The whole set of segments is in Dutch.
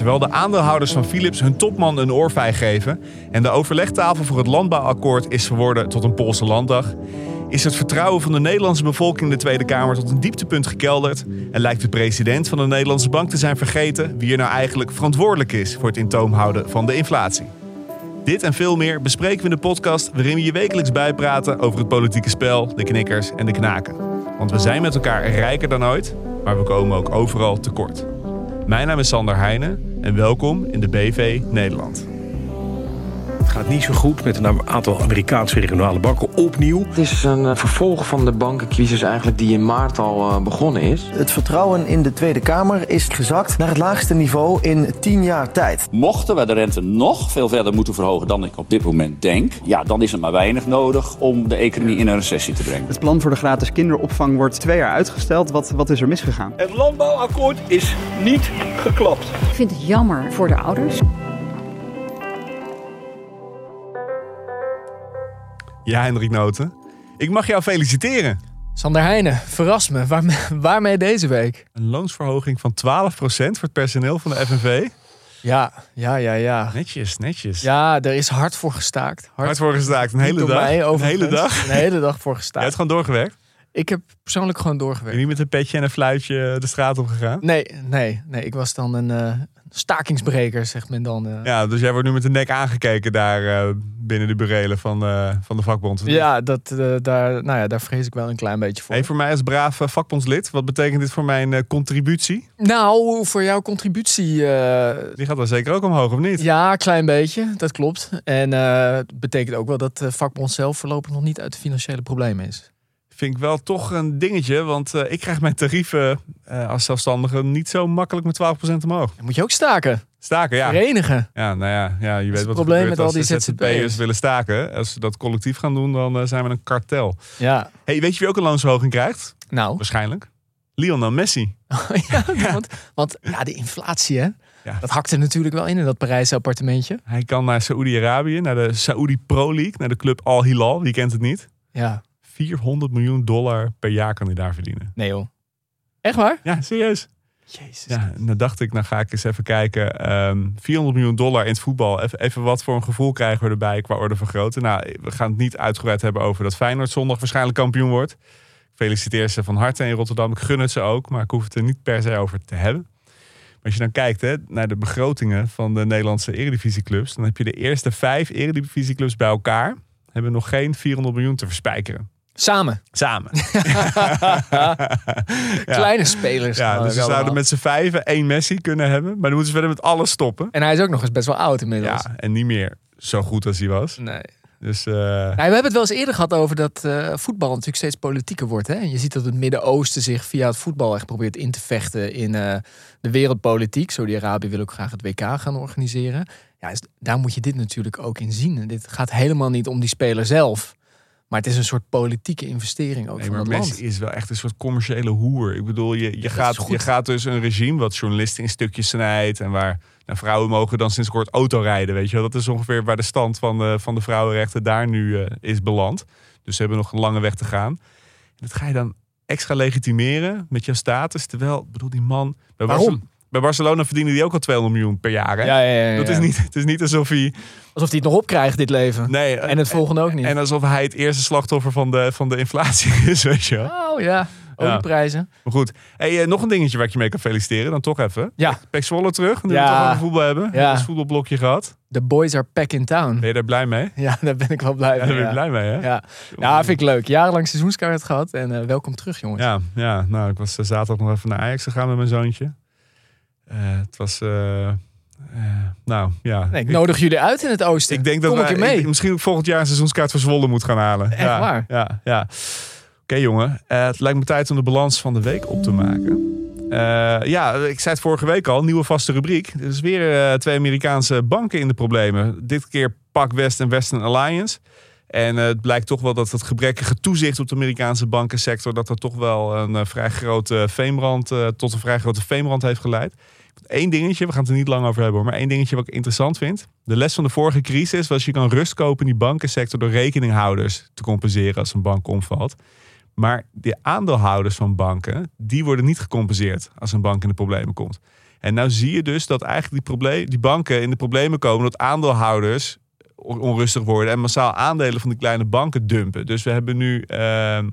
Terwijl de aandeelhouders van Philips hun topman een oorvijg geven en de overlegtafel voor het landbouwakkoord is verworden tot een Poolse landdag, is het vertrouwen van de Nederlandse bevolking in de Tweede Kamer tot een dieptepunt gekelderd en lijkt de president van de Nederlandse Bank te zijn vergeten wie er nou eigenlijk verantwoordelijk is voor het in toom houden van de inflatie. Dit en veel meer bespreken we in de podcast waarin we je wekelijks bijpraten over het politieke spel, de knikkers en de knaken. Want we zijn met elkaar rijker dan ooit, maar we komen ook overal tekort. Mijn naam is Sander Heijnen en welkom in de BV Nederland. Het gaat niet zo goed met een aantal Amerikaanse regionale banken opnieuw. Het is een uh, vervolg van de bankencrisis eigenlijk die in maart al uh, begonnen is. Het vertrouwen in de Tweede Kamer is gezakt naar het laagste niveau in tien jaar tijd. Mochten we de rente nog veel verder moeten verhogen dan ik op dit moment denk... ja, dan is er maar weinig nodig om de economie in een recessie te brengen. Het plan voor de gratis kinderopvang wordt twee jaar uitgesteld. Wat, wat is er misgegaan? Het landbouwakkoord is niet geklapt. Ik vind het jammer voor de ouders. Ja, Hendrik Noten. Ik mag jou feliciteren. Sander Heijnen, verras me. Waarmee, waarmee deze week? Een loonsverhoging van 12% voor het personeel van de FNV. Ja, ja, ja, ja. Netjes, netjes. Ja, er is hard voor gestaakt. Hard, hard voor gestaakt, een hele dag. Mij, een hele dag. Een hele dag voor Je gestaakt. hebt gewoon doorgewerkt? Ik heb persoonlijk gewoon doorgewerkt. je niet met een petje en een fluitje de straat op gegaan? Nee, nee, nee. Ik was dan een uh, stakingsbreker, zegt men dan. Uh. Ja, dus jij wordt nu met de nek aangekeken daar uh, binnen de burelen van, van de vakbond. Ja, dat, daar, nou ja, daar vrees ik wel een klein beetje voor. Hey, voor mij als braaf vakbondslid, wat betekent dit voor mijn contributie? Nou, voor jouw contributie... Die gaat dan zeker ook omhoog, of niet? Ja, klein beetje, dat klopt. En het betekent ook wel dat de vakbond zelf voorlopig nog niet uit de financiële problemen is vind ik wel toch een dingetje. Want uh, ik krijg mijn tarieven uh, als zelfstandige niet zo makkelijk met 12% omhoog. Dan moet je ook staken. Staken, ja. Verenigen. Ja, nou ja, ja je weet wat het probleem met al die ZZP'ers willen staken. Als ze dat collectief gaan doen, dan uh, zijn we een kartel. Ja. Hey, weet je wie ook een loonsverhoging krijgt? Nou. Waarschijnlijk. Lionel Messi. ja, ja. Want, want ja, de inflatie hè. Ja. Dat hakte natuurlijk wel in in dat Parijse appartementje. Hij kan naar Saoedi-Arabië, naar de Saoedi Pro League, naar de club Al Hilal. Wie kent het niet? Ja. 400 miljoen dollar per jaar kan hij daar verdienen. Nee joh. Echt waar? Ja, serieus. Jezus. Ja, en dan dacht ik, dan ga ik eens even kijken. Um, 400 miljoen dollar in het voetbal. Even, even wat voor een gevoel krijgen we erbij qua orde van grootte. Nou, we gaan het niet uitgebreid hebben over dat Feyenoord zondag waarschijnlijk kampioen wordt. Ik feliciteer ze van harte in Rotterdam. Ik gun het ze ook, maar ik hoef het er niet per se over te hebben. Maar als je dan kijkt hè, naar de begrotingen van de Nederlandse eredivisieclubs, dan heb je de eerste vijf eredivisieclubs bij elkaar hebben nog geen 400 miljoen te verspijkeren. Samen. Samen. Kleine spelers. Ja, dus ze zouden met z'n vijven één Messi kunnen hebben. Maar dan moeten ze verder met alles stoppen. En hij is ook nog eens best wel oud inmiddels. Ja, en niet meer zo goed als hij was. Nee. Dus, uh... nou, we hebben het wel eens eerder gehad over dat uh, voetbal natuurlijk steeds politieker wordt. Hè? En je ziet dat het Midden-Oosten zich via het voetbal echt probeert in te vechten in uh, de wereldpolitiek. Saudi-Arabië wil ook graag het WK gaan organiseren. Ja, dus daar moet je dit natuurlijk ook in zien. Dit gaat helemaal niet om die speler zelf. Maar het is een soort politieke investering ook nee, van maar het Messi land. is wel echt een soort commerciële hoer. Ik bedoel, je, je, gaat, je gaat dus een regime wat journalisten in stukjes snijdt... en waar nou, vrouwen mogen dan sinds kort autorijden, weet je wel. Dat is ongeveer waar de stand van de, van de vrouwenrechten daar nu uh, is beland. Dus ze hebben nog een lange weg te gaan. En dat ga je dan extra legitimeren met jouw status. Terwijl, bedoel, die man... Waarom? Bij Barcelona verdienen die ook al 200 miljoen per jaar. Hè? Ja, ja, ja, Dat is niet, het is niet alsof hij... Alsof hij het nog opkrijgt, dit leven. Nee. En het volgende ook niet. En alsof hij het eerste slachtoffer van de, van de inflatie is, weet je. Oh ja, olieprijzen. Maar goed. Hey, uh, nog een dingetje waar ik je mee kan feliciteren. Dan toch even. Ja. Pek Zwolle terug. Nu we toch over voetbal hebben. Ja. Ons voetbalblokje gehad. The boys are back in town. Ben je daar blij mee? Ja, daar ben ik wel blij Ja, mee. daar ben je blij mee, hè? Ja. ja, vind ik leuk. Jarenlang seizoenskaart gehad en uh, welkom terug, jongens. Ja, ja, nou, ik was zaterdag nog even naar Ajax gegaan met mijn zoontje. Uh, het was, uh, nou ja. Nee, ik nodig jullie uit in het oosten. Ik denk dat Kom wij, mee. ik, misschien volgend jaar een seizoenskaart voor Zwolle moet gaan halen. Echt ja, waar? Ja, ja. Oké okay, jongen, het lijkt me tijd om de balans van de week op te maken. ja, ik zei het vorige week al, nieuwe vaste rubriek. Er is weer twee Amerikaanse banken in de problemen. Dit keer Pak West en Western Alliance. En het blijkt toch wel dat het gebrekkige toezicht op de Amerikaanse bankensector... dat er toch wel een vrij grote veemrand, tot een vrij grote veemrand heeft geleid. Eén dingetje, we gaan het er niet lang over hebben, maar één dingetje wat ik interessant vind. De les van de vorige crisis was je kan rust kopen in die bankensector door rekeninghouders te compenseren als een bank omvalt. Maar de aandeelhouders van banken, die worden niet gecompenseerd als een bank in de problemen komt. En nou zie je dus dat eigenlijk die, die banken in de problemen komen dat aandeelhouders on- onrustig worden en massaal aandelen van die kleine banken dumpen. Dus we hebben nu, ehm,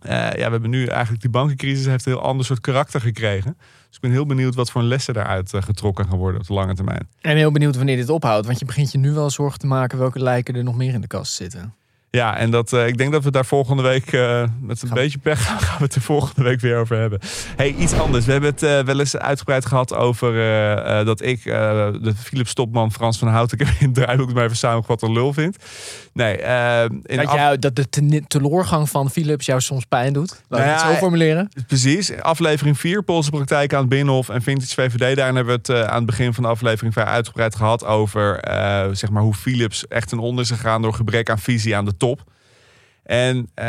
eh, ja, we hebben nu eigenlijk die bankencrisis heeft een heel ander soort karakter gekregen. Dus ik ben heel benieuwd wat voor lessen daaruit eh, getrokken gaan worden op de lange termijn. En heel benieuwd wanneer dit ophoudt. Want je begint je nu wel zorgen te maken welke lijken er nog meer in de kast zitten. Ja, en dat, eh, ik denk dat we daar volgende week eh, met een Gaan- beetje pech gaan, gaan we het er volgende week weer over hebben. Hey, iets anders. We hebben het eh, wel eens uitgebreid gehad over dat ik de Philips topman Frans van Hout, ik heb in het draaiboek maar even samengevat een lul vind. Nee, in Dat, af- jou, dat de te- teleurgang van Philips jou soms pijn doet. Laat Nou ik het ja, zo formuleren. Precies. Aflevering 4, Poolse praktijk aan het Binnenhof en Vintage VVD. Daarin hebben we het aan het begin van de aflevering vrij uitgebreid gehad over zeg maar hoe Philips echt ten onder is gegaan door gebrek aan visie aan de top. En eh,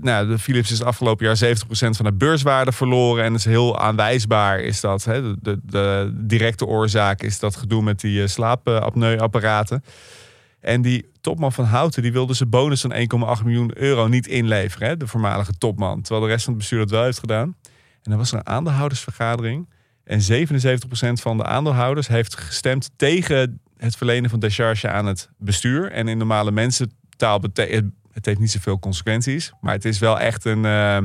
nou, de Philips is afgelopen jaar 70% van de beurswaarde verloren. En is heel aanwijsbaar is dat. Hè, de, de, directe oorzaak is dat gedoe met die eh, slaapapneuapparaten. En die topman van Houten die wilde zijn bonus van 1,8 miljoen euro niet inleveren. Hè, de voormalige topman. Terwijl de rest van het bestuur dat wel heeft gedaan. En dan was er een aandeelhoudersvergadering. En 77% van de aandeelhouders heeft gestemd tegen het verlenen van decharge aan het bestuur. En in normale mensentaal betekent het heeft niet zoveel consequenties. Maar het is wel echt een. eh,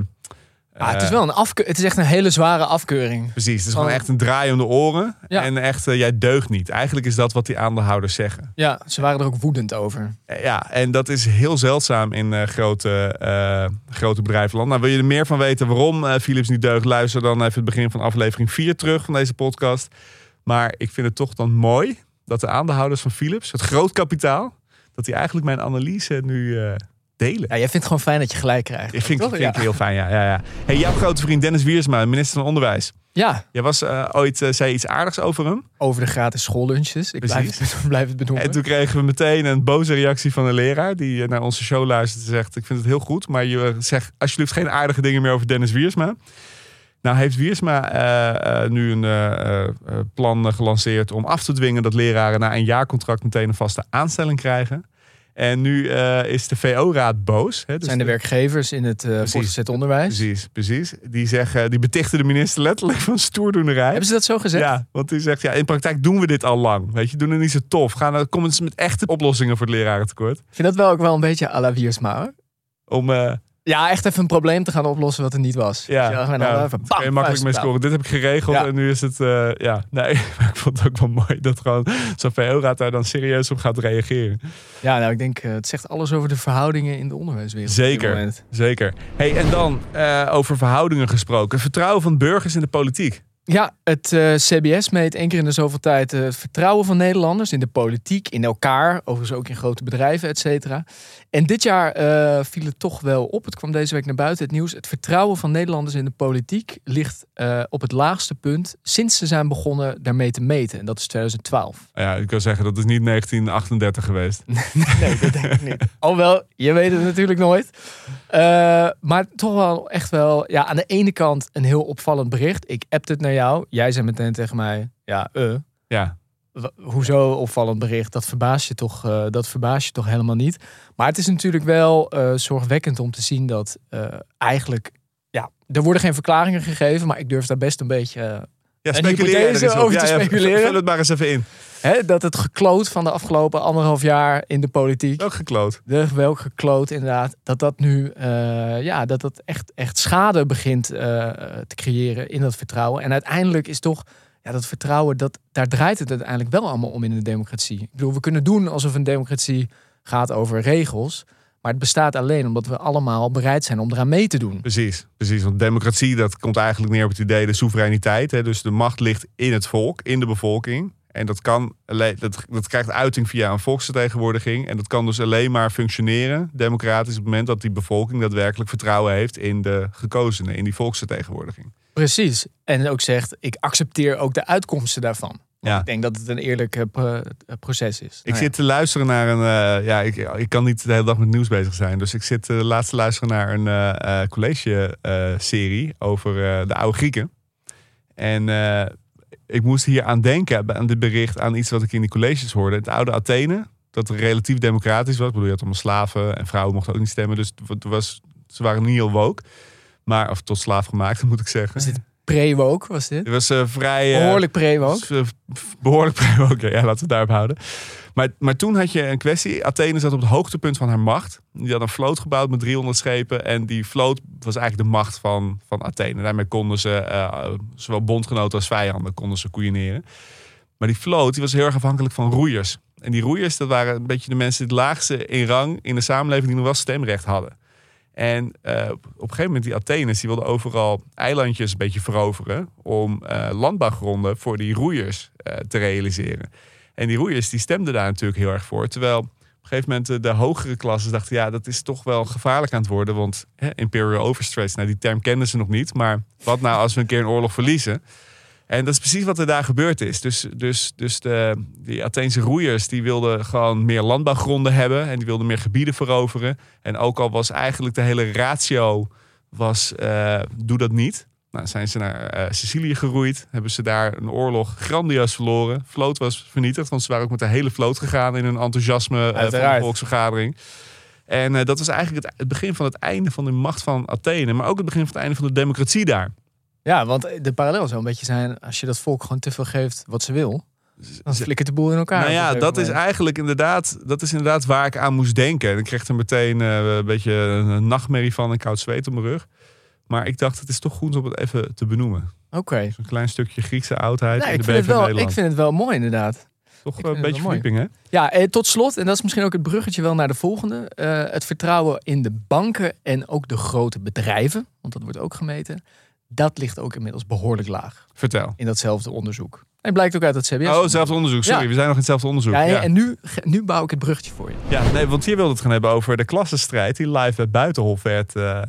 Ah, het is eh, wel een afkeur. Het is echt een hele zware afkeuring. Precies, het is gewoon echt een draai om de oren. Ja. En echt, eh, jij deugt niet. Eigenlijk is dat wat die aandeelhouders zeggen. Ja, ze waren er ook woedend over. Ja, en dat is heel zeldzaam in grote, grote bedrijvenland. Nou, wil je er meer van weten waarom Philips niet deugt? Luister dan even het begin van aflevering 4 terug van deze podcast. Maar ik vind het toch dan mooi dat de aandeelhouders van Philips, het groot kapitaal, dat die eigenlijk mijn analyse nu eh, delen. Ja, jij vindt het gewoon fijn dat je gelijk krijgt. Ik vind, toch? vind ik ja. heel fijn, ja. ja, ja. Hey, jouw grote vriend Dennis Wiersma, minister van Onderwijs. ja, Jij was eh, ooit, eh, zei iets aardigs over hem. over de gratis schoollunches. Ik blijf het, blijf het benoemen. En toen kregen we meteen een boze reactie van een leraar die naar onze show luistert en zegt: Ik vind het heel goed, maar je zegt alsjeblieft geen aardige dingen meer over Dennis Wiersma. Nou heeft Wiersma eh, eh, nu een eh, plan gelanceerd om af te dwingen dat leraren na een jaarcontract meteen een vaste aanstelling krijgen. En nu is de VO-raad boos. Hè, dus zijn de werkgevers in het voortgezet onderwijs. Precies, precies. Die, zeggen, die betichten de minister letterlijk van stoerdoenerij. Hebben ze dat zo gezegd? Ja, want die zegt, ja, in praktijk doen we dit al lang. Weet je, doen het niet zo tof. Gaan er, kom eens met echte oplossingen voor het lerarentekort. Ik vind dat wel ook wel een beetje à la Wiersma, hoor. Om, Ja, echt even een probleem te gaan oplossen wat er niet was. ja, ja, gewoon ja, even, je makkelijk mee scoren. Dit heb ik geregeld Ja. en nu is het, uh, ja, nee. Maar ik vond het ook wel mooi dat gewoon VO-raad daar dan serieus op gaat reageren. Ja, nou, ik denk, uh, het zegt alles over de verhoudingen in de onderwijswereld. op dit Zeker, zeker. Hey, en dan uh, over verhoudingen gesproken. Vertrouwen van burgers in de politiek. Ja, het uh, CBS meet één keer in de zoveel tijd uh, het vertrouwen van Nederlanders in de politiek, in elkaar, overigens ook in grote bedrijven, et cetera. En dit jaar uh, viel het toch wel op. Het kwam deze week naar buiten het nieuws. Het vertrouwen van Nederlanders in de politiek ligt op het laagste punt sinds ze zijn begonnen daarmee te meten. En dat is 2012. Ja, ik wil zeggen, dat is niet 1938 geweest. nee, dat denk ik niet. Alhoewel, je weet het natuurlijk nooit. Maar toch wel echt wel, ja, aan de ene kant een heel opvallend bericht. Ik appte het naar jou. Jij zei meteen tegen mij, ja, eh. Ja. Hoezo opvallend bericht? Dat verbaast je toch, uh, dat verbaast je toch helemaal niet. Maar het is natuurlijk wel uh, zorgwekkend om te zien dat eigenlijk, ja, er worden geen verklaringen gegeven, maar ik durf daar best een beetje ja, speculeren over ja, te ja, speculeren. Vul het maar eens even in. He, dat het gekloot van de afgelopen anderhalf jaar in de politiek. Welk gekloot? De, welk gekloot, inderdaad. Dat dat nu, uh, ja, dat dat echt, echt schade begint uh, te creëren in dat vertrouwen. En uiteindelijk is toch, ja, dat vertrouwen, dat, daar draait het uiteindelijk wel allemaal om in een democratie. Ik bedoel, we kunnen doen alsof een democratie gaat over regels. Maar het bestaat alleen omdat we allemaal bereid zijn om eraan mee te doen. Precies, precies. Want democratie, dat komt eigenlijk neer op het idee de soevereiniteit. Hè? Dus de macht ligt in het volk, in de bevolking. En dat, kan, dat, dat krijgt uiting via een volksvertegenwoordiging. En dat kan dus alleen maar functioneren, democratisch, op het moment dat die bevolking daadwerkelijk vertrouwen heeft in de gekozenen, in die volksvertegenwoordiging. Precies. En ook zegt, ik accepteer ook de uitkomsten daarvan. Ja. Ik denk dat het een eerlijk uh, proces is. Ik nou zit ja. te luisteren naar een. Uh, ja, ik, ik kan niet de hele dag met nieuws bezig zijn. Dus ik zit uh, laatst te luisteren naar een college-serie over de oude Grieken. En ik moest hier aan denken, aan dit bericht, aan iets wat ik in die colleges hoorde. Het oude Athene, dat relatief democratisch was. Ik bedoel, je had allemaal slaven en vrouwen mochten ook niet stemmen. Dus het was, ze waren niet heel woke. Maar, of tot slaaf gemaakt, moet ik zeggen. Pre-woke was dit. Het was eh, vrij... eh, Behoorlijk pre-woke. eh, behoorlijk pre-woke. Ja, laten we het daarop houden. Maar, maar toen had je een kwestie. Athene zat op het hoogtepunt van haar macht. Die had een vloot gebouwd met 300 schepen. En die vloot was eigenlijk de macht van, van Athene. Daarmee konden ze, zowel bondgenoten als vijanden, konden ze koeieneren. Maar die vloot die was heel erg afhankelijk van roeiers. En die roeiers, dat waren een beetje de mensen het laagste in rang in de samenleving die nog wel stemrecht hadden. En eh, op een gegeven moment die Atheners, die wilden overal eilandjes een beetje veroveren om eh, landbouwgronden voor die roeiers eh, te realiseren. En die roeiers die stemden daar natuurlijk heel erg voor. Terwijl op een gegeven moment de, hogere klassen dachten, ja, dat is toch wel gevaarlijk aan het worden. Want hè, imperial overstretch, nou die term kenden ze nog niet. Maar wat nou als we een keer een oorlog verliezen? En dat is precies wat er daar gebeurd is. Dus, dus, dus de, die Atheense roeiers die wilden gewoon meer landbouwgronden hebben. En die wilden meer gebieden veroveren. En ook al was eigenlijk de hele ratio, was, eh, doe dat niet. Nou, zijn ze naar eh, Sicilië geroeid. Hebben ze daar een oorlog grandioos verloren. Vloot was vernietigd, want ze waren ook met de hele vloot gegaan in hun enthousiasme eh, van de volksvergadering. En dat was eigenlijk het, het begin van het einde van de macht van Athene. Maar ook het begin van het einde van de democratie daar. Ja, want de parallel zou een beetje zijn... als je dat volk gewoon te veel geeft wat ze wil... dan flikkert de boel in elkaar. Nou ja, dat is eigenlijk inderdaad, dat is inderdaad waar ik aan moest denken. En ik kreeg er meteen eh, een beetje een nachtmerrie van en koud zweet op mijn rug. Maar ik dacht, het is toch goed om het even te benoemen. Oké. Een klein stukje Griekse oudheid Nou, in ik, de vind het BV wel, Nederland. ik vind het wel mooi inderdaad. toch een het beetje verdieping, hè? Ja, eh, tot slot, en dat is misschien ook het bruggetje wel naar de volgende. eh, het vertrouwen in de banken en ook de grote bedrijven, want dat wordt ook gemeten. Dat ligt ook inmiddels behoorlijk laag Vertel. in datzelfde onderzoek. En blijkt ook uit het CBS. Oh, hetzelfde onderzoek. Sorry, Ja. we zijn nog in hetzelfde onderzoek. Ja, Ja, en nu, nu bouw ik het bruggetje voor je. Ja, nee, want hier wilde het gaan hebben over de klassenstrijd die live bij Buitenhof werd. eh,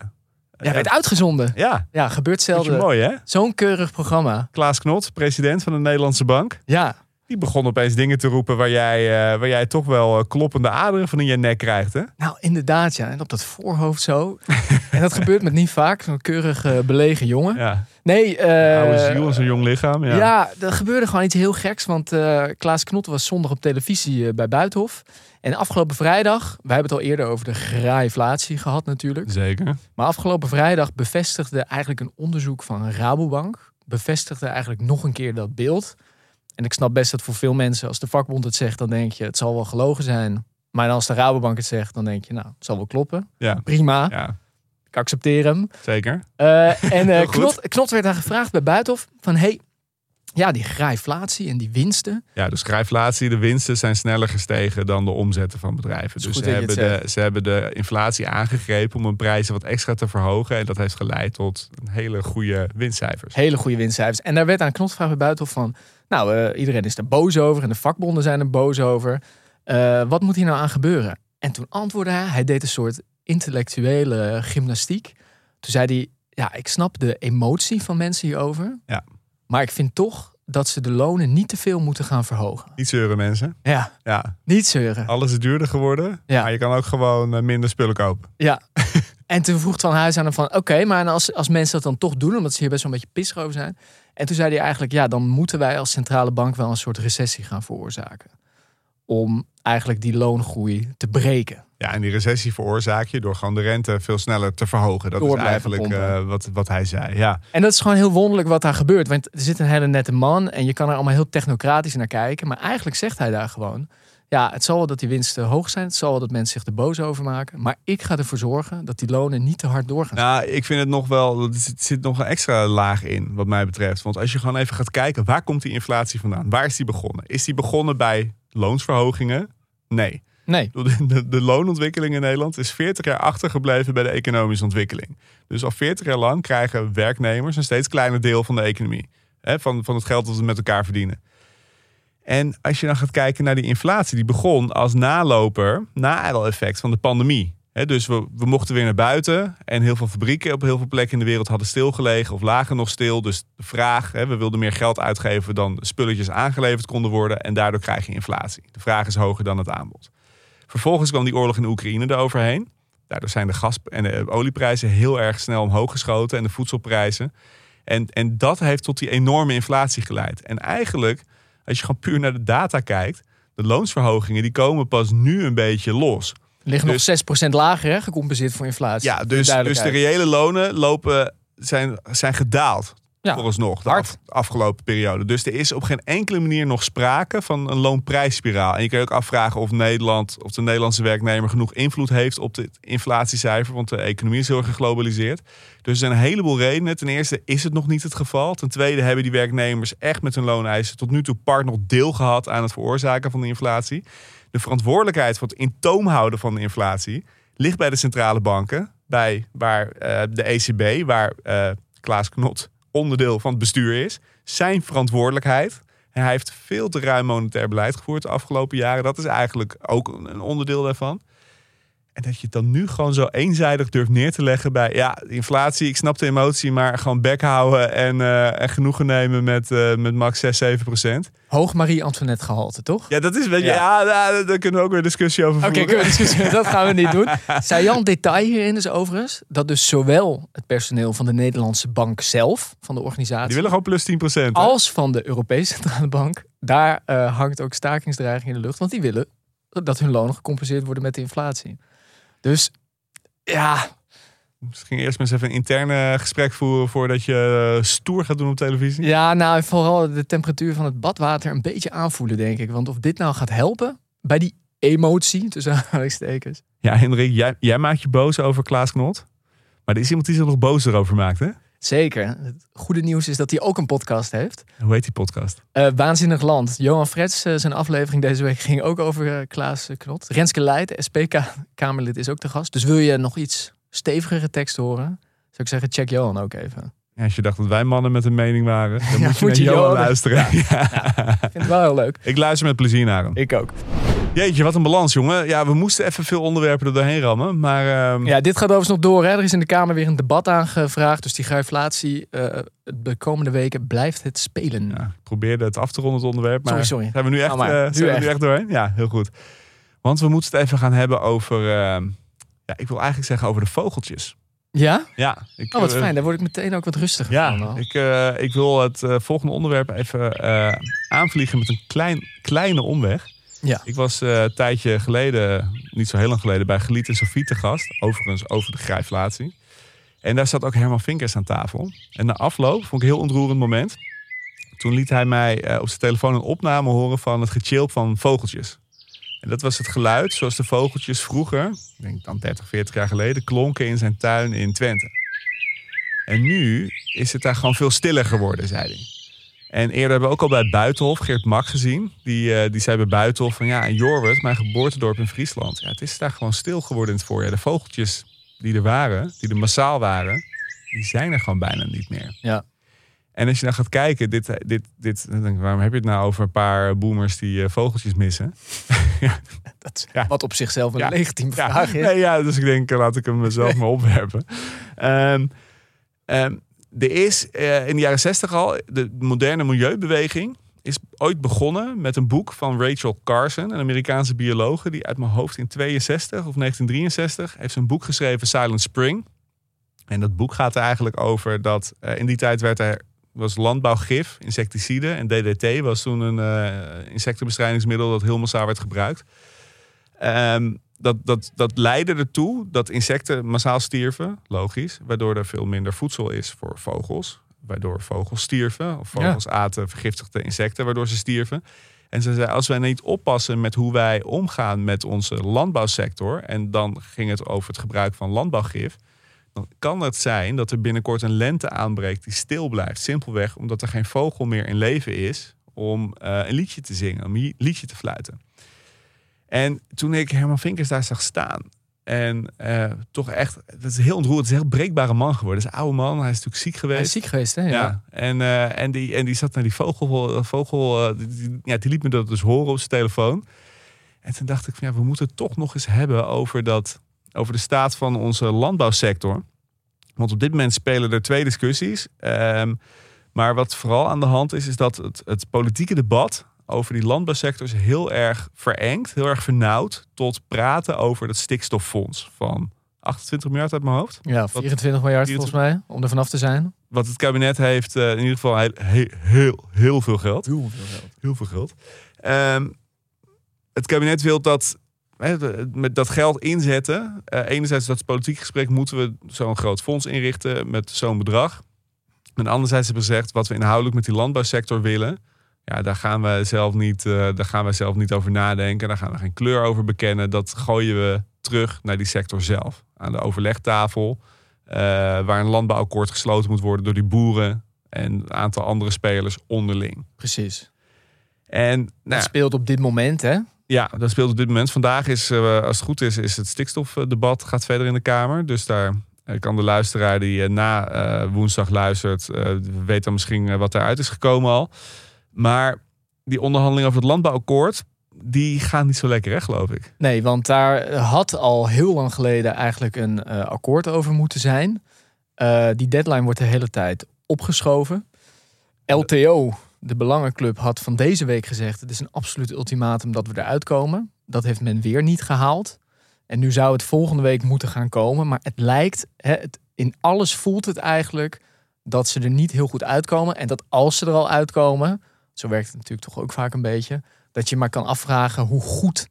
Ja, werd uitgezonden. ja, Ja, gebeurt zelden. mooi, hè? Zo'n keurig programma. Klaas Knot, president van de Nederlandse Bank. Ja, Die begon opeens dingen te roepen waar jij, eh, waar jij toch wel eh, kloppende aderen van in je nek krijgt, hè? nou inderdaad ja. En op dat voorhoofd zo. en dat gebeurt met niet vaak. Zo'n keurig eh, belegen jongen. Ja. Nee, eh, Oude ziel en zo'n jong lichaam. Ja. Ja. er gebeurde gewoon iets heel geks. Want Klaas Knot was zondag op televisie bij Buitenhof. En afgelopen vrijdag, wij hebben het al eerder over de graaiflatie gehad natuurlijk. Zeker. Maar afgelopen vrijdag bevestigde eigenlijk een onderzoek van Rabobank. Bevestigde eigenlijk nog een keer dat beeld. En ik snap best dat voor veel mensen, als de vakbond het zegt, dan denk je het zal wel gelogen zijn. Maar als de Rabobank het zegt, dan denk je nou, het zal wel kloppen. Ja. Prima, Ja, ik accepteer hem. zeker. Eh, en goed. Knot, Knot werd daar gevraagd bij Buitenhof van hey, ja, die graaiflatie en die winsten. Ja, dus schrijflatie, de winsten zijn sneller gestegen dan de omzetten van bedrijven. Dus ze hebben, de, ze hebben de inflatie aangegrepen om hun prijzen wat extra te verhogen. En dat heeft geleid tot een hele goede winstcijfers. Hele goede winstcijfers. En daar werd aan Knot gevraagd bij Buitenhof van, nou, eh, iedereen is er boos over en de vakbonden zijn er boos over. Eh, wat moet hier nou aan gebeuren? En toen antwoordde hij, hij deed een soort intellectuele gymnastiek. Toen zei hij, ja, ik snap de emotie van mensen hierover. Ja. Maar ik vind toch dat ze de lonen niet te veel moeten gaan verhogen. Niet zeuren mensen. Ja, Ja, niet zeuren. alles is duurder geworden. Ja. Maar je kan ook gewoon eh, minder spullen kopen. Ja. En toen vroeg Van Huis aan hem van... Oké, maar als, als mensen dat dan toch doen... omdat ze hier best wel een beetje pissig over zijn... En toen zei hij eigenlijk... Ja, dan moeten wij als centrale bank wel een soort recessie gaan veroorzaken. Om eigenlijk die loongroei te breken. Ja, en die recessie veroorzaak je door gewoon de rente veel sneller te verhogen. Dat Door is eigenlijk eh, wat, wat hij zei. Ja. En dat is gewoon heel wonderlijk wat daar gebeurt. Want er zit een hele nette man... en je kan er allemaal heel technocratisch naar kijken. Maar eigenlijk zegt hij daar gewoon... Ja, het zal wel dat die winsten hoog zijn. Het zal wel dat mensen zich er boos over maken. Maar ik ga ervoor zorgen dat die lonen niet te hard doorgaan. Nou, ik vind het nog wel, er zit, zit nog een extra laag in, wat mij betreft. Want als je gewoon even gaat kijken, waar komt die inflatie vandaan? Waar is die begonnen? Is die begonnen bij loonsverhogingen? Nee. Nee. De, de, de loonontwikkeling in Nederland is 40 jaar achtergebleven bij de economische ontwikkeling. Dus al 40 jaar lang krijgen werknemers een steeds kleiner deel van de economie. Hè, van, van het geld dat we met elkaar verdienen. En als je dan gaat kijken naar die inflatie, die begon als naloper, na-effect van de pandemie. Dus we, mochten weer naar buiten en heel veel fabrieken op heel veel plekken in de wereld hadden stilgelegen of lagen nog stil. Dus de vraag, we wilden meer geld uitgeven dan spulletjes aangeleverd konden worden en daardoor krijg je inflatie. De vraag is hoger dan het aanbod. Vervolgens kwam die oorlog in Oekraïne eroverheen. Daardoor zijn de gas- en olieprijzen heel erg snel omhoog geschoten en de voedselprijzen. En, en dat heeft tot die enorme inflatie geleid. En eigenlijk, als je gewoon puur naar de data kijkt, de loonsverhogingen die komen pas nu een beetje los. Dus- nog 6% lager, hè, gecompenseerd voor inflatie. Ja, dus, dus de reële lonen lopen, zijn, zijn gedaald. Ja, vooralsnog, de af- afgelopen periode. Dus er is op geen enkele manier nog sprake van een loonprijsspiraal. En je kan je ook afvragen of Nederland, of de Nederlandse werknemer genoeg invloed heeft op dit inflatiecijfer, want de economie is heel erg geglobaliseerd. Dus er zijn een heleboel redenen. Ten eerste is het nog niet het geval. Ten tweede hebben die werknemers echt met hun looneisen tot nu toe part nog deel gehad aan het veroorzaken van de inflatie. De verantwoordelijkheid voor het in toom houden van de inflatie ligt bij de centrale banken, bij waar eh, de ECB, waar eh, Klaas Knot onderdeel van het bestuur is, zijn verantwoordelijkheid. En hij heeft veel te ruim monetair beleid gevoerd de afgelopen jaren. Dat is eigenlijk ook een een onderdeel daarvan. En dat je het dan nu gewoon zo eenzijdig durft neer te leggen bij... ja, inflatie, ik snap de emotie, maar gewoon bek houden... en, eh, en genoegen nemen met, eh, met max 6, 7 procent. Hoog Marie-Antoinette gehalte, toch? Ja, dat is een beetje... Ja, daar, daar kunnen we ook weer discussie over Oké, voeren. kunnen we discussiëren. dat gaan we niet doen. Saillant detail hierin is overigens dat dus zowel het personeel van de Nederlandse bank zelf, van de organisatie, Die willen gewoon plus 10 procent. als van de Europese Centrale Bank, daar eh, hangt ook stakingsdreiging in de lucht. Want die willen dat hun lonen gecompenseerd worden met de inflatie. Dus ja, Misschien eerst maar eens even een interne gesprek voeren... voordat je eh, stoer gaat doen op televisie. ja, nou vooral de temperatuur van het badwater een beetje aanvoelen, denk ik. Want of dit nou gaat helpen bij die emotie, tussen aanhalingstekens. Ja, Hendrik, jij, jij maakt je boos over Klaas Knot. Maar er is iemand die zich nog bozer over maakt, hè? Zeker. Het goede nieuws is dat hij ook een podcast heeft. Hoe heet die podcast? Eh, Waanzinnig Land. Johan Frets, eh, zijn aflevering deze week ging ook over eh, Klaas Knot. Renske Leijt, SP-Kamerlid, is ook te gast. Dus wil je nog iets stevigere tekst horen, zou ik zeggen, check Johan ook even. Ja, als je dacht dat wij mannen met een mening waren, dan Ja, moet je moet naar je Johan Johan- luisteren. Ja. Ik vind het wel heel leuk. Ik luister met plezier naar hem. Ik ook. Jeetje, wat een balans, jongen. Ja, we moesten even veel onderwerpen er doorheen rammen. Maar ehm, Ja, dit gaat overigens nog door. Hè. Er is in de Kamer weer een debat aangevraagd. Dus die grijflatie eh, de komende weken blijft het spelen. ja, ik probeerde het af te ronden, het onderwerp. Maar Sorry, sorry. zijn we nu echt, Nou maar, eh, nu zijn we echt. nu echt doorheen? Ja, heel goed. Want we moeten het even gaan hebben over... ehm, ja, ik wil eigenlijk zeggen over de vogeltjes. Ja? Ja. Ik, Oh, wat eh, fijn. Daar word ik meteen ook wat rustiger Ja, van. al. ik, ik wil het volgende onderwerp even aanvliegen met een klein, kleine omweg. Ja. Ik was eh, een tijdje geleden, niet zo heel lang geleden, bij Geliet en Sofie te gast. Overigens over de grijflatie. En daar zat ook Herman Vinkers aan tafel. En na afloop vond ik een heel ontroerend moment. Toen liet hij mij eh, op zijn telefoon een opname horen van het gechilp van vogeltjes. En dat was het geluid zoals de vogeltjes vroeger, ik denk dan 30, 40 jaar geleden, klonken in zijn tuin in Twente. En nu is het daar gewoon veel stiller geworden, zei hij. En eerder hebben we ook al bij Buitenhof Geert Mak gezien. Die, eh, die zei bij Buitenhof van ja, in Jorwert, mijn geboortedorp in Friesland. Ja, het is daar gewoon stil geworden in het voorjaar. De vogeltjes die er waren, die er massaal waren, die zijn er gewoon bijna niet meer. Ja. En als je dan gaat kijken, dit, dit, dit, dan denk ik, waarom heb je het nou over een paar boomers die eh, vogeltjes missen? Dat is Ja. Wat op zichzelf een Ja. legitieme Ja, vraag is. nee, ja, dus ik denk, eh, laat ik hem mezelf maar opwerpen. Ehm, er is eh, in de jaren zestig al, de moderne milieubeweging is ooit begonnen met een boek van Rachel Carson, een Amerikaanse biologe, die uit mijn hoofd in 62 of 1963 heeft een boek geschreven, Silent Spring. En dat boek gaat er eigenlijk over dat eh, in die tijd werd er was landbouwgif, insecticide en DDT was toen een eh, insectenbestrijdingsmiddel dat heel massaal werd gebruikt. Ehm, dat, dat, dat leidde ertoe dat insecten massaal stierven, logisch, waardoor er veel minder voedsel is voor vogels. Waardoor vogels stierven, of vogels aten vergiftigde insecten, waardoor ze stierven. En ze zei, als wij niet oppassen met hoe wij omgaan met onze landbouwsector, en dan ging het over het gebruik van landbouwgif, dan kan het zijn dat er binnenkort een lente aanbreekt die stil blijft. Simpelweg omdat er geen vogel meer in leven is om eh, een liedje te zingen, om een liedje te fluiten. En toen ik Herman Vinkers daar zag staan. En eh, toch echt, dat is heel ontroerend. Het is een heel breekbare man geworden. Het is een oude man. Hij is natuurlijk ziek geweest. Hij is ziek geweest, hè? Ja. Ja. En, eh, en, die, en die zat naar die vogel. vogel eh, die, die- ja, die liet me dat dus horen op zijn telefoon. En toen dacht ik van ja, we moeten het toch nog eens hebben over, dat, over de staat van onze landbouwsector. Want op dit moment spelen er twee discussies. Ehm, maar wat vooral aan de hand is, is dat het, het politieke debat over die landbouwsector is heel erg verengd, heel erg vernauwd tot praten over dat stikstoffonds van 28 miljard uit mijn hoofd. Ja, 24 miljard 24 volgens mij, om er vanaf te zijn. Wat het kabinet heeft, eh, in ieder geval heel, heel, veel geld. Heel veel geld. Heel veel geld. Ehm, het kabinet wil dat met dat geld inzetten. Eh, enerzijds dat politiek gesprek moeten we zo'n groot fonds inrichten met zo'n bedrag. En anderzijds hebben ze gezegd, wat we inhoudelijk met die landbouwsector willen, ja, daar gaan we zelf niet, eh, daar gaan we zelf niet over nadenken. Daar gaan we geen kleur over bekennen. Dat gooien we terug naar die sector zelf. Aan de overlegtafel, eh, waar een landbouwakkoord gesloten moet worden door die boeren en een aantal andere spelers onderling. Precies. En nou, Dat speelt op dit moment, hè? ja, dat speelt op dit moment. Vandaag is, eh, als het goed is, is het stikstofdebat gaat verder in de Kamer. Dus daar kan de luisteraar die na woensdag luistert, weet dan misschien wat eruit is gekomen al. Maar die onderhandelingen over het landbouwakkoord, die gaan niet zo lekker, hè, geloof ik. Nee, want daar had al heel lang geleden eigenlijk een eh, akkoord over moeten zijn. Eh, die deadline wordt de hele tijd opgeschoven. LTO, de Belangenclub, had van deze week gezegd: het is een absoluut ultimatum dat we eruit komen. Dat heeft men weer niet gehaald. En nu zou het volgende week moeten gaan komen. Maar het lijkt, hè, het, in alles voelt het eigenlijk dat ze er niet heel goed uitkomen. En dat als ze er al uitkomen, zo werkt het natuurlijk toch ook vaak een beetje, dat je maar kan afvragen hoe goed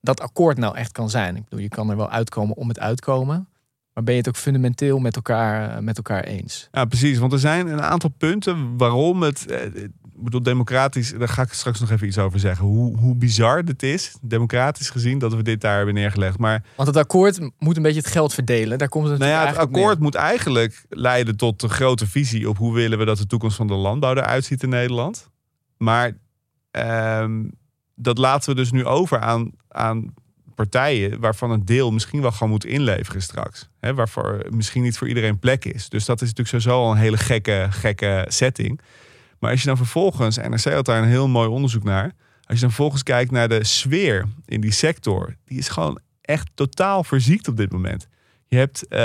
dat akkoord nou echt kan zijn. Ik bedoel, je kan er wel uitkomen om het uitkomen. Maar ben je het ook fundamenteel met elkaar, eh, met elkaar eens? Ja, precies. Want er zijn een aantal punten waarom het. eh, Ik bedoel, democratisch, daar ga ik straks nog even iets over zeggen. Hoe, hoe bizar dit is, democratisch gezien, dat we dit daar hebben neergelegd. Maar Want het akkoord moet een beetje het geld verdelen. Daar komt het nou ja, het akkoord moet eigenlijk leiden tot een grote visie op hoe willen we dat de toekomst van de landbouw eruit ziet in Nederland. Maar ehm, dat laten we dus nu over aan, aan partijen waarvan een deel misschien wel gewoon moet inleveren straks. Hè, waarvoor misschien niet voor iedereen plek is. Dus dat is natuurlijk sowieso al een hele gekke, gekke setting. Maar als je dan vervolgens, en NRC had daar een heel mooi onderzoek naar. Als je dan vervolgens kijkt naar de sfeer in die sector, die is gewoon echt totaal verziekt op dit moment. Je hebt, eh,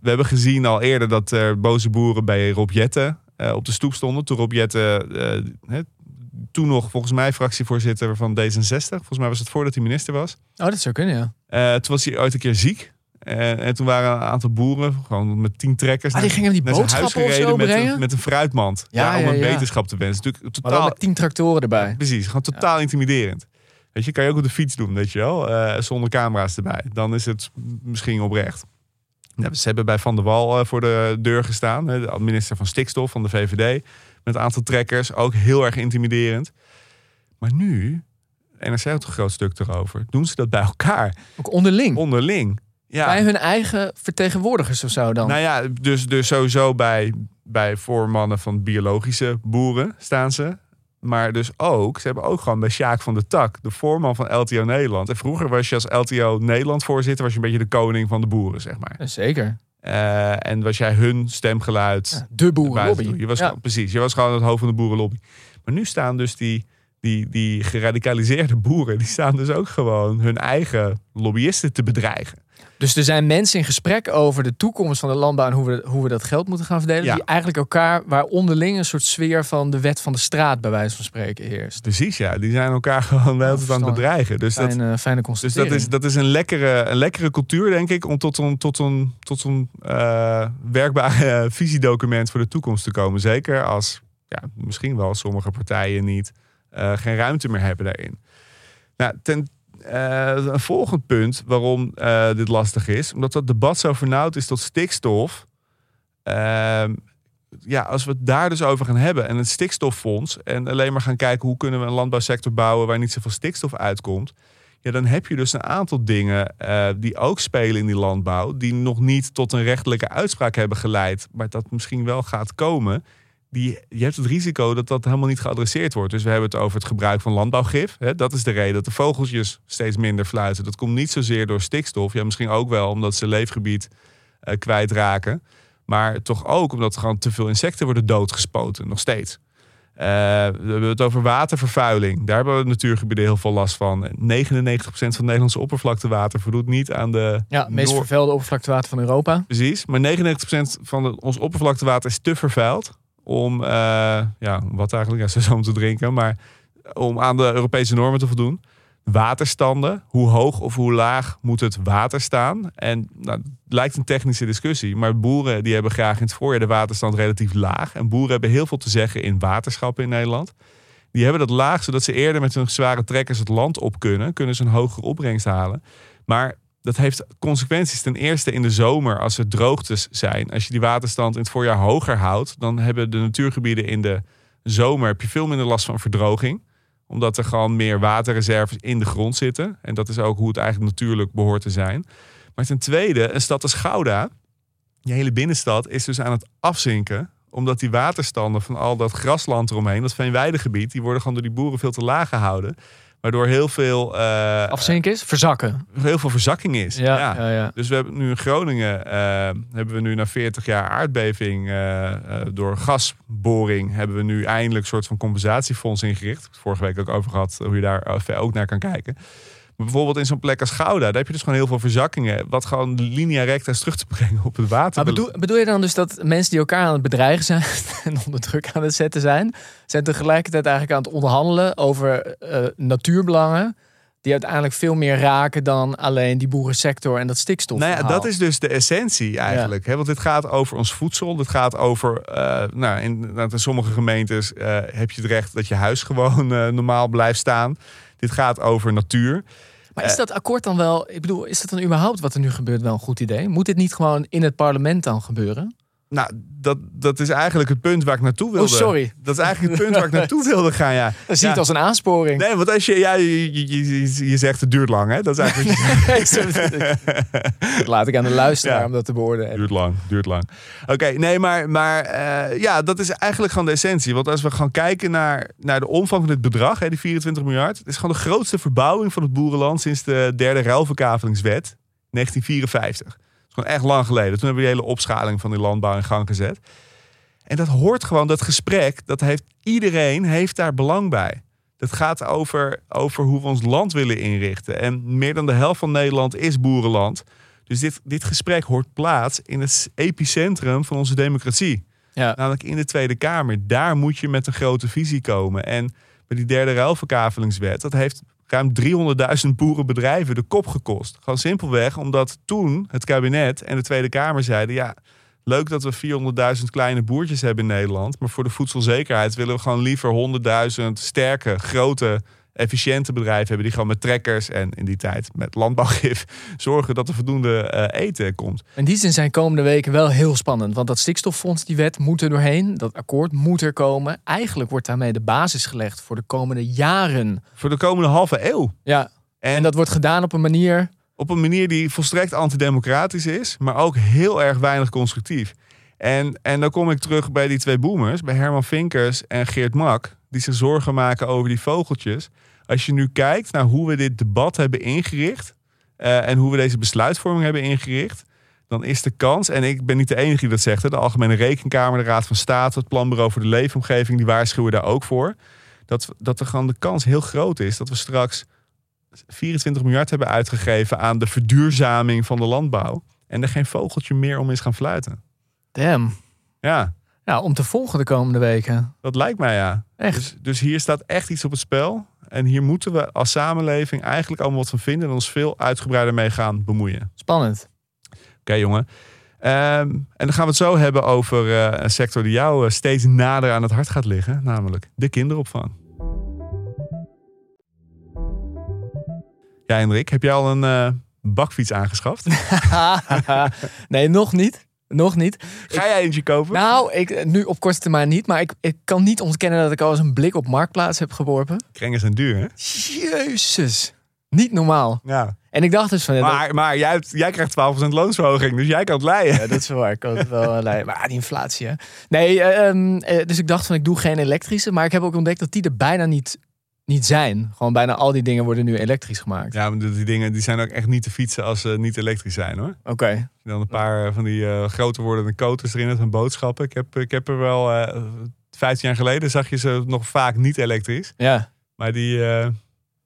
we hebben gezien al eerder dat er boze boeren bij Rob Jetten eh, op de stoep stonden. Toen Rob Jetten, eh, toen nog volgens mij fractievoorzitter van D66. Volgens mij was het voordat hij minister was. Oh, dat zou kunnen, ja. Eh, toen was hij ooit een keer ziek. En, en toen waren een aantal boeren gewoon met tien trekkers Ah, die gingen die naar huis boodschappen zo gereden met een, met een fruitmand. Ja, Ja, om een ja. beterschap te wensen. Natuurlijk Maar totaal, met tien tractoren erbij. precies, gewoon totaal intimiderend. Weet je, kan je ook op de fiets doen, weet je wel, eh, zonder camera's erbij. Dan is het misschien oprecht. Ze hebben bij Van der Wal eh, voor de deur gestaan, de minister van Stikstof van de VVD, met een aantal trekkers, ook heel erg intimiderend. Maar nu, NRC had een groot stuk erover, doen ze dat bij elkaar, Ook onderling. onderling. Ja. Bij hun eigen vertegenwoordigers of zo dan. Nou ja, dus, dus sowieso bij, bij voormannen van biologische boeren staan ze. Maar dus ook, ze hebben ook gewoon bij Sjaak van de Tak, de voorman van LTO Nederland. En vroeger was je als LTO Nederland voorzitter, was je een beetje de koning van de boeren, zeg maar. Zeker. Eh, en was jij hun stemgeluid. Ja, de boerenlobby. Je was Ja. precies, je was gewoon het hoofd van de boerenlobby. Maar nu staan dus die, die, die geradicaliseerde boeren, die staan dus ook gewoon hun eigen lobbyisten te bedreigen. Dus er zijn mensen in gesprek over de toekomst van de landbouw en hoe we, hoe we dat geld moeten gaan verdelen. Ja. Die eigenlijk elkaar, waar onderling een soort sfeer van de wet van de straat, bij wijze van spreken, heerst. Precies, ja. Die zijn elkaar gewoon de hele tijd aan het bedreigen. Dus dat, Fijne, fijne Dus dat is, dat is een, lekkere, een lekkere cultuur, denk ik, om tot een, tot een, tot een eh, werkbaar eh, visiedocument voor de toekomst te komen. Zeker als ja, misschien wel sommige partijen niet eh, geen ruimte meer hebben daarin. Nou, ten, eh, een volgend punt waarom eh, dit lastig is, omdat dat debat zo vernauwd is tot stikstof. Ehm, ja, als we het daar dus over gaan hebben en het stikstoffonds en alleen maar gaan kijken hoe kunnen we een landbouwsector bouwen waar niet zoveel stikstof uitkomt, ja, dan heb je dus een aantal dingen die ook spelen in die landbouw, die nog niet tot een rechtelijke uitspraak hebben geleid, maar dat misschien wel gaat komen. Die, je hebt het risico dat dat helemaal niet geadresseerd wordt. Dus we hebben het over het gebruik van landbouwgif. Hè? Dat is de reden dat de vogeltjes steeds minder fluiten. Dat komt niet zozeer door stikstof. Ja, misschien ook wel omdat ze leefgebied eh, kwijtraken. Maar toch ook omdat er gewoon te veel insecten worden doodgespoten. Nog steeds. Eh, we hebben het over watervervuiling. Daar hebben we natuurgebieden heel veel last van. 99% van het Nederlandse oppervlaktewater voldoet niet aan de... ja, het meest noor- vervuilde oppervlaktewater van Europa. Precies. Maar 99% van de, ons oppervlaktewater is te vervuild. Om, eh, ja, wat eigenlijk, ja, zo om te drinken. Maar om aan de Europese normen te voldoen. Waterstanden, hoe hoog of hoe laag moet het water staan? En nou, het lijkt een technische discussie, maar boeren die hebben graag in het voorjaar de waterstand relatief laag. En boeren hebben heel veel te zeggen in waterschappen in Nederland. Die hebben dat laag, zodat ze eerder met hun zware trekkers het land op kunnen. Kunnen ze een hogere opbrengst halen. Maar dat heeft consequenties. Ten eerste in de zomer, als er droogtes zijn. Als je die waterstand in het voorjaar hoger houdt, dan hebben de natuurgebieden in de zomer heb je veel minder last van verdroging. Omdat er gewoon meer waterreserves in de grond zitten. En dat is ook hoe het eigenlijk natuurlijk behoort te zijn. Maar ten tweede, een stad als Gouda, die hele binnenstad, is dus aan het afzinken omdat die waterstanden van al dat grasland eromheen, dat veenweidegebied, die worden gewoon door die boeren veel te laag gehouden. Waardoor heel veel, Afzinken is? Verzakken. heel veel verzakking is. Ja, ja. ja, Dus we hebben nu in Groningen, eh, hebben we nu na 40 jaar aardbeving eh, door gasboring, hebben we nu eindelijk een soort van compensatiefonds ingericht. Vorige week ook over gehad hoe je daar ook naar kan kijken. Bijvoorbeeld in zo'n plek als Gouda, daar heb je dus gewoon heel veel verzakkingen. Wat gewoon linea recta is terug te brengen op het water. Maar bedoel, bedoel je dan dus dat mensen die elkaar aan het bedreigen zijn en onder druk aan het zetten zijn, zijn tegelijkertijd eigenlijk aan het onderhandelen over eh, natuurbelangen die uiteindelijk veel meer raken dan alleen die boerensector en dat stikstof. Nou ja, dat is dus de essentie eigenlijk. Hè? Want dit gaat over ons voedsel. Dit gaat over, eh, nou, in, nou, in sommige gemeentes eh, heb je het recht dat je huis gewoon normaal blijft staan. Dit gaat over natuur. Maar is dat akkoord dan wel, ik bedoel, is dat dan überhaupt wat er nu gebeurt wel een goed idee? Moet dit niet gewoon in het parlement dan gebeuren? Nou, dat, dat is eigenlijk het punt waar ik naartoe wilde. Oh, sorry. Dat is eigenlijk het punt waar ik naartoe wilde gaan, ja. Dat zie je Ja. het als een aansporing. Nee, want als je, ja, je, je, je, je zegt het duurt lang, hè? Dat is eigenlijk Dat laat ik aan de luisteraar Ja. om dat te beoordelen. Duurt lang, duurt lang. Oké, nee, maar, maar eh, ja, dat is eigenlijk gewoon de essentie. Want als we gaan kijken naar, naar de omvang van dit bedrag, hè, die 24 miljard. Het is gewoon de grootste verbouwing van het boerenland sinds de derde ruilverkavelingswet, 1954. Gewoon echt lang geleden. Toen hebben we die hele opschaling van die landbouw in gang gezet. En dat hoort gewoon, dat gesprek, dat heeft iedereen heeft daar belang bij. Dat gaat over, over hoe we ons land willen inrichten. En meer dan de helft van Nederland is boerenland. Dus dit, dit gesprek hoort plaats in het epicentrum van onze democratie. Ja. Namelijk in de Tweede Kamer. Daar moet je met een grote visie komen. En bij die derde ruilverkavelingswet, dat heeft ruim 300.000 boerenbedrijven de kop gekost. Gewoon simpelweg omdat toen het kabinet en de Tweede Kamer zeiden... ja, leuk dat we 400.000 kleine boertjes hebben in Nederland... maar voor de voedselzekerheid willen we gewoon liever 100.000 sterke, grote, efficiënte bedrijven hebben... die gewoon met trekkers en in die tijd met landbouwgif... zorgen dat er voldoende eh, eten komt. In die zin zijn komende weken wel heel spannend. Want dat stikstoffonds, die wet, moet er doorheen. Dat akkoord moet er komen. Eigenlijk wordt daarmee de basis gelegd voor de komende jaren. Voor de komende halve eeuw. Ja, en dat wordt gedaan op een manier... Op een manier die volstrekt antidemocratisch is, maar ook heel erg weinig constructief. En, en dan kom ik terug bij die twee boomers, bij Herman Vinkers en Geert Mak, die zich zorgen maken over die vogeltjes. Als je nu kijkt naar hoe we dit debat hebben ingericht eh, en hoe we deze besluitvorming hebben ingericht, dan is de kans, en ik ben niet de enige die dat zegt, hè, de Algemene Rekenkamer, de Raad van State, het Planbureau voor de Leefomgeving, die waarschuwen daar ook voor, dat, dat er gewoon de kans heel groot is dat we straks 24 miljard hebben uitgegeven aan de verduurzaming van de landbouw. En er geen vogeltje meer om is gaan fluiten. Damn. Ja, Ja, om te volgen de komende weken. dat lijkt mij ja. Echt. Dus, dus hier staat echt iets op het spel. En hier moeten we als samenleving eigenlijk allemaal wat van vinden en ons veel uitgebreider mee gaan bemoeien. Spannend. Oké, jongen. Ehm, en dan gaan we het zo hebben over eh, een sector die jou eh, steeds nader aan het hart gaat liggen, namelijk de kinderopvang. Ja, Hendrik, heb jij al een eh, bakfiets aangeschaft? nee, nog niet. Nog niet. Ga jij eentje kopen? Nou, ik, nu op korte termijn niet. Maar ik, ik kan niet ontkennen dat ik al eens een blik op Marktplaats heb geworpen. Kringen zijn duur, hè? Jezus. Niet normaal. Ja. En ik dacht dus van... ja, dat- Maar, maar jij, hebt- jij krijgt 12% loonsverhoging, dus jij kan het leiden. Ja, dat is waar. Ik kan het wel eh, leiden. Maar die inflatie, hè. Nee, eh, ehm, eh, dus ik dacht van ik doe geen elektrische. Maar ik heb ook ontdekt dat die er bijna niet, niet zijn. Gewoon bijna al die dingen worden nu elektrisch gemaakt. Ja, maar die dingen die zijn ook echt niet te fietsen als ze niet elektrisch zijn, hoor. Oké. Dan een paar eh, van die eh, groter wordende koters erin hebt van boodschappen. Ik heb, ik heb er wel... eh 15 jaar geleden zag je ze nog vaak niet elektrisch. Ja. Maar die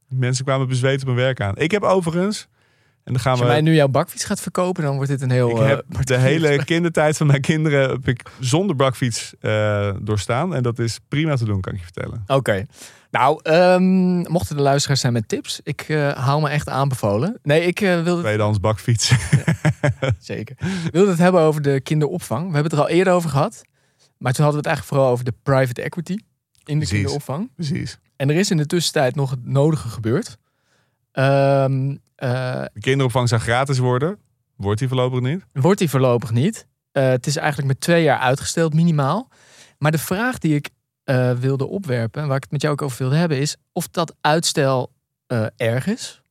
mensen kwamen bezweet op hun werk aan. Ik heb overigens... En dan gaan Als je we... mij nu jouw bakfiets gaat verkopen, dan wordt dit een heel... Ik eh, heb de particulier hele kindertijd van mijn kinderen heb ik zonder bakfiets eh, doorstaan. En dat is prima te doen, kan ik je vertellen. Oké. Nou, ehm, mochten de luisteraars zijn met tips, ik eh hou me echt aanbevolen. Nee, ik eh, wilde Tweedehands bakfiets. zeker. Ik wilde het hebben over de kinderopvang. We hebben het er al eerder over gehad. Maar toen hadden we het eigenlijk vooral over de private equity in de Precies. kinderopvang. Precies. En er is in de tussentijd nog het nodige gebeurd. Ehm, eh, De kinderopvang zou gratis worden. Wordt die voorlopig niet? wordt die voorlopig niet. Eh, het is eigenlijk met twee jaar uitgesteld, minimaal. Maar de vraag die ik eh, wilde opwerpen, en waar ik het met jou ook over wilde hebben, is of dat uitstel eh, erg is.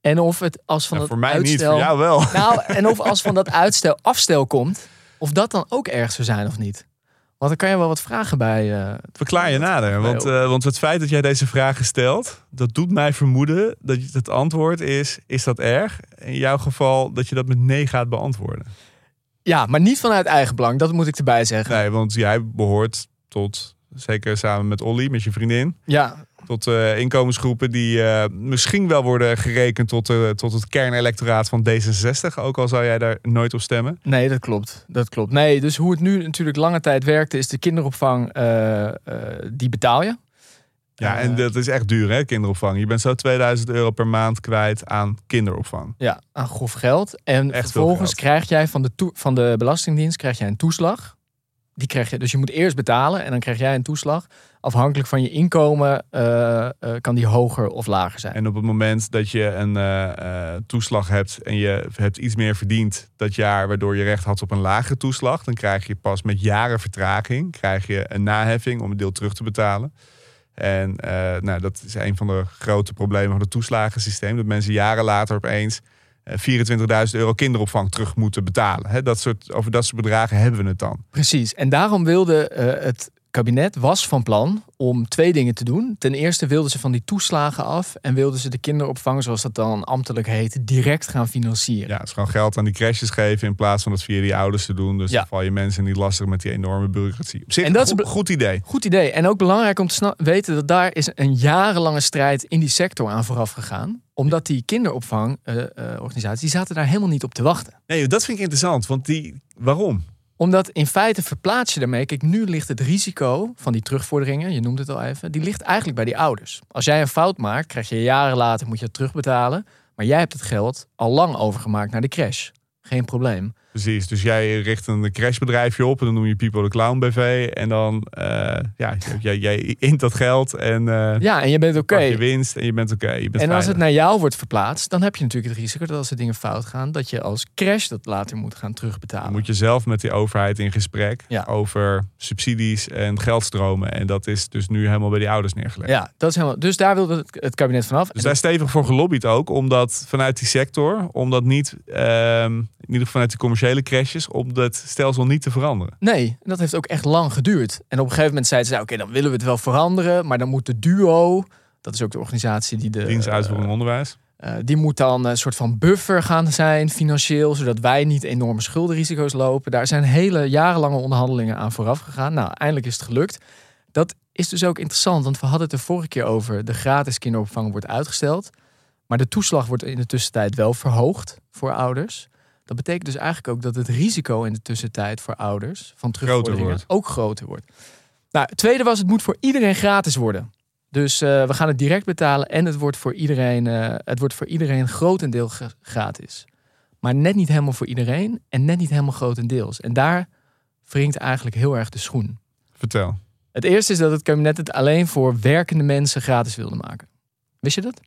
En of het als van dat voor mij niet, uitstel. voor jou wel. Nou, en of als van dat uitstel afstel komt, of dat dan ook erg zou zijn of niet. Want dan kan je wel wat vragen bij. eh, Verklaar je nader. Want, eh, want het feit dat jij deze vragen stelt, dat doet mij vermoeden dat het antwoord is: is dat erg? In jouw geval dat je dat met nee gaat beantwoorden. ja, maar niet vanuit eigen belang. Dat moet ik erbij zeggen. Nee, want jij behoort tot, zeker samen met Olly, met je vriendin, Ja, tot eh, inkomensgroepen die eh, misschien wel worden gerekend tot, eh, tot het kernelectoraat van D66. Ook al zou jij daar nooit op stemmen. Nee, dat klopt. Dat klopt. Nee, dus hoe het nu natuurlijk lange tijd werkte, is de kinderopvang, die betaal je. Ja, en dat is echt duur, hè, kinderopvang. Je bent zo 2000 euro per maand kwijt aan kinderopvang. Ja, aan grof geld. En vervolgens krijg jij van de, van de Belastingdienst krijg jij een toeslag. Die krijg je, dus je moet eerst betalen en dan krijg jij een toeslag. Afhankelijk van je inkomen eh, eh, kan die hoger of lager zijn. En op het moment dat je een eh, toeslag hebt en je hebt iets meer verdiend dat jaar, waardoor je recht had op een lagere toeslag, dan krijg je pas met jaren vertraging krijg je een naheffing om een deel terug te betalen. En nou, dat is een van de grote problemen van het toeslagensysteem. Dat mensen jaren later opeens 24.000 euro kinderopvang terug moeten betalen. Dat soort, over dat soort bedragen hebben we het dan. Precies. En daarom wilde eh, het kabinet was van plan om twee dingen te doen. Ten eerste wilden ze van die toeslagen af en wilden ze de kinderopvang, zoals dat dan ambtelijk heet, direct gaan financieren. Ja, dus gewoon geld aan die crashes geven in plaats van dat via die ouders te doen. Dus Ja. dan val je mensen niet lastig met die enorme bureaucratie. Op zich En dat een is be- goed idee. Goed idee. En ook belangrijk om te weten dat daar is een jarenlange strijd in die sector aan vooraf gegaan. Omdat die kinderopvangorganisaties, zaten daar helemaal niet op te wachten. Nee, dat vind ik interessant. Want die, waarom? Omdat in feite verplaats je daarmee. Kijk, nu ligt het risico van die terugvorderingen, je noemde het al even, die ligt eigenlijk bij die ouders. Als jij een fout maakt, krijg je jaren later moet je het terugbetalen. Maar jij hebt het geld al lang overgemaakt naar de crash. Geen probleem. Precies, dus jij richt een crashbedrijfje op en dan noem je People the Clown BV. En dan, eh, ja, jij, jij int dat geld en eh Ja, en je bent oké. je winst en je bent oké. je bent En als het veilig. naar jou wordt verplaatst, dan heb je natuurlijk het risico dat als er dingen fout gaan, dat je als crash dat later moet gaan terugbetalen. Dan moet je zelf met die overheid in gesprek Ja. over subsidies en geldstromen. En dat is dus nu helemaal bij die ouders neergelegd. Ja, dat is helemaal. Dus daar wilde het, het kabinet vanaf. Dus daar stevig voor gelobbyd ook, omdat vanuit die sector, omdat niet, ehm, in ieder geval vanuit de commerciële crashes, om dat stelsel niet te veranderen. Nee, dat heeft ook echt lang geduurd. En op een gegeven moment zeiden ze, nou, oké, dan willen we het wel veranderen, maar dan moet de duo, dat is ook de organisatie die de Dienst uitvoerend onderwijs. eh, die moet dan een soort van buffer gaan zijn financieel, zodat wij niet enorme schuldenrisico's lopen. Daar zijn hele jarenlange onderhandelingen aan vooraf gegaan. Nou, eindelijk is het gelukt. Dat is dus ook interessant, want we hadden het er vorige keer over. De gratis kinderopvang wordt uitgesteld, maar de toeslag wordt in de tussentijd wel verhoogd voor ouders. Dat betekent dus eigenlijk ook dat het risico in de tussentijd voor ouders van terugvorderingen ook groter wordt. Nou, het tweede was, het moet voor iedereen gratis worden. Dus eh, we gaan het direct betalen en het wordt voor iedereen, eh, het wordt voor iedereen grotendeel gra- gratis. Maar net niet helemaal voor iedereen en net niet helemaal grotendeels. En daar wringt eigenlijk heel erg de schoen. Vertel. Het eerste is dat het kabinet het alleen voor werkende mensen gratis wilde maken. Wist je dat?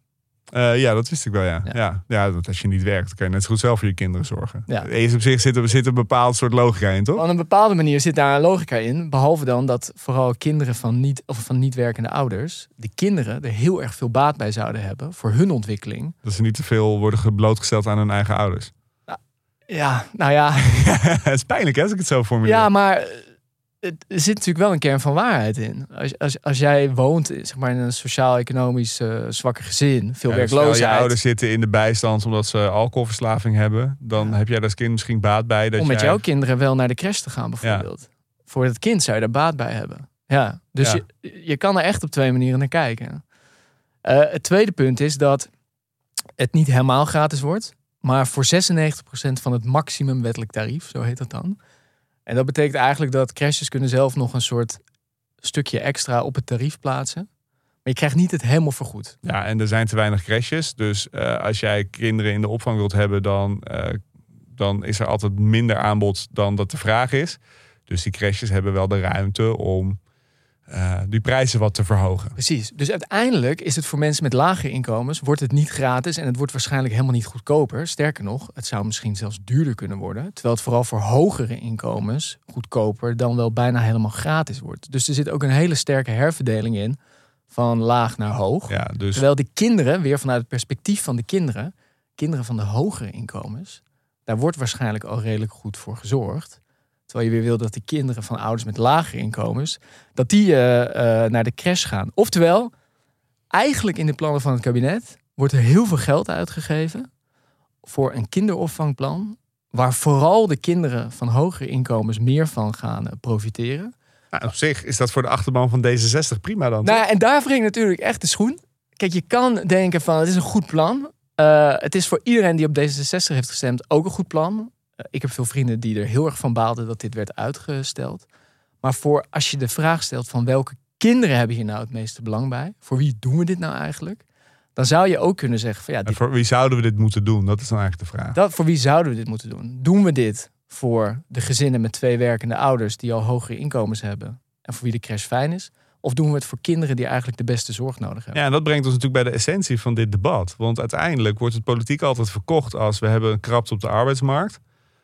Eh, ja, dat wist ik wel, ja. Ja. ja. Ja, want als je niet werkt, kan je net zo goed zelf voor je kinderen zorgen. Ja. Eerst op zich zit er, zit een bepaald soort logica in, toch? Op een bepaalde manier zit daar een logica in. Behalve dan dat vooral kinderen van niet, of van niet werkende ouders, de kinderen er heel erg veel baat bij zouden hebben voor hun ontwikkeling. Dat ze niet te veel worden blootgesteld aan hun eigen ouders. Ja, nou ja, het is pijnlijk hè, als ik het zo formuleer. Ja, maar het, er zit natuurlijk wel een kern van waarheid in. Als, als, als jij woont zeg maar, in een sociaal-economisch eh, zwakke gezin, veel Ja, dus werkloosheid, je ouders zitten in de bijstand omdat ze alcoholverslaving hebben. Dan heb jij als kind misschien baat bij. Dat om met jij... jouw kinderen wel naar de crash te gaan bijvoorbeeld. Voor het kind zou je daar baat bij hebben. Ja, dus je kan er echt op twee manieren naar kijken. Eh, het tweede punt is dat het niet helemaal gratis wordt, maar voor 96% van het maximum wettelijk tarief, zo heet dat dan. En dat betekent eigenlijk dat crashes kunnen zelf nog een soort stukje extra op het tarief plaatsen. Maar je krijgt niet het helemaal vergoed. Ja, en er zijn te weinig crashes. Dus eh, als jij kinderen in de opvang wilt hebben, dan, eh, dan is er altijd minder aanbod dan dat de vraag is. Dus die crashes hebben wel de ruimte om eh, die prijzen wat te verhogen. Precies. Dus uiteindelijk is het voor mensen met lagere inkomens, wordt het niet gratis en het wordt waarschijnlijk helemaal niet goedkoper. Sterker nog, het zou misschien zelfs duurder kunnen worden. Terwijl het vooral voor hogere inkomens goedkoper dan wel bijna helemaal gratis wordt. Dus er zit ook een hele sterke herverdeling in van laag naar hoog. Ja, dus Terwijl de kinderen, weer vanuit het perspectief van de kinderen, kinderen van de hogere inkomens, daar wordt waarschijnlijk al redelijk goed voor gezorgd. Terwijl je weer wil dat de kinderen van ouders met lagere inkomens, dat die eh, eh, naar de crash gaan. Oftewel, eigenlijk in de plannen van het kabinet wordt er heel veel geld uitgegeven voor een kinderopvangplan, waar vooral de kinderen van hogere inkomens meer van gaan eh, profiteren. nou, op zich is dat voor de achterban van D66 prima dan. Nou, en daar wringt natuurlijk echt de schoen. Kijk, je kan denken van het is een goed plan. Het is voor iedereen die op D66 heeft gestemd ook een goed plan. Eh, ik heb veel vrienden die er heel erg van baalden dat dit werd uitgesteld. Maar voor als je de vraag stelt van welke kinderen hebben hier nou het meeste belang bij? Voor wie doen we dit nou eigenlijk? Dan zou je ook kunnen zeggen van ja, En voor wie zouden we dit moeten doen? Dat is dan eigenlijk de vraag. dat, voor wie zouden we dit moeten doen? Doen we dit voor de gezinnen met twee werkende ouders die al hogere inkomens hebben en voor wie de crash fijn is? Of doen we het voor kinderen die eigenlijk de beste zorg nodig hebben? Ja, en dat brengt ons natuurlijk bij de essentie van dit debat. Want uiteindelijk wordt het politiek altijd verkocht als we hebben een krapte op de arbeidsmarkt.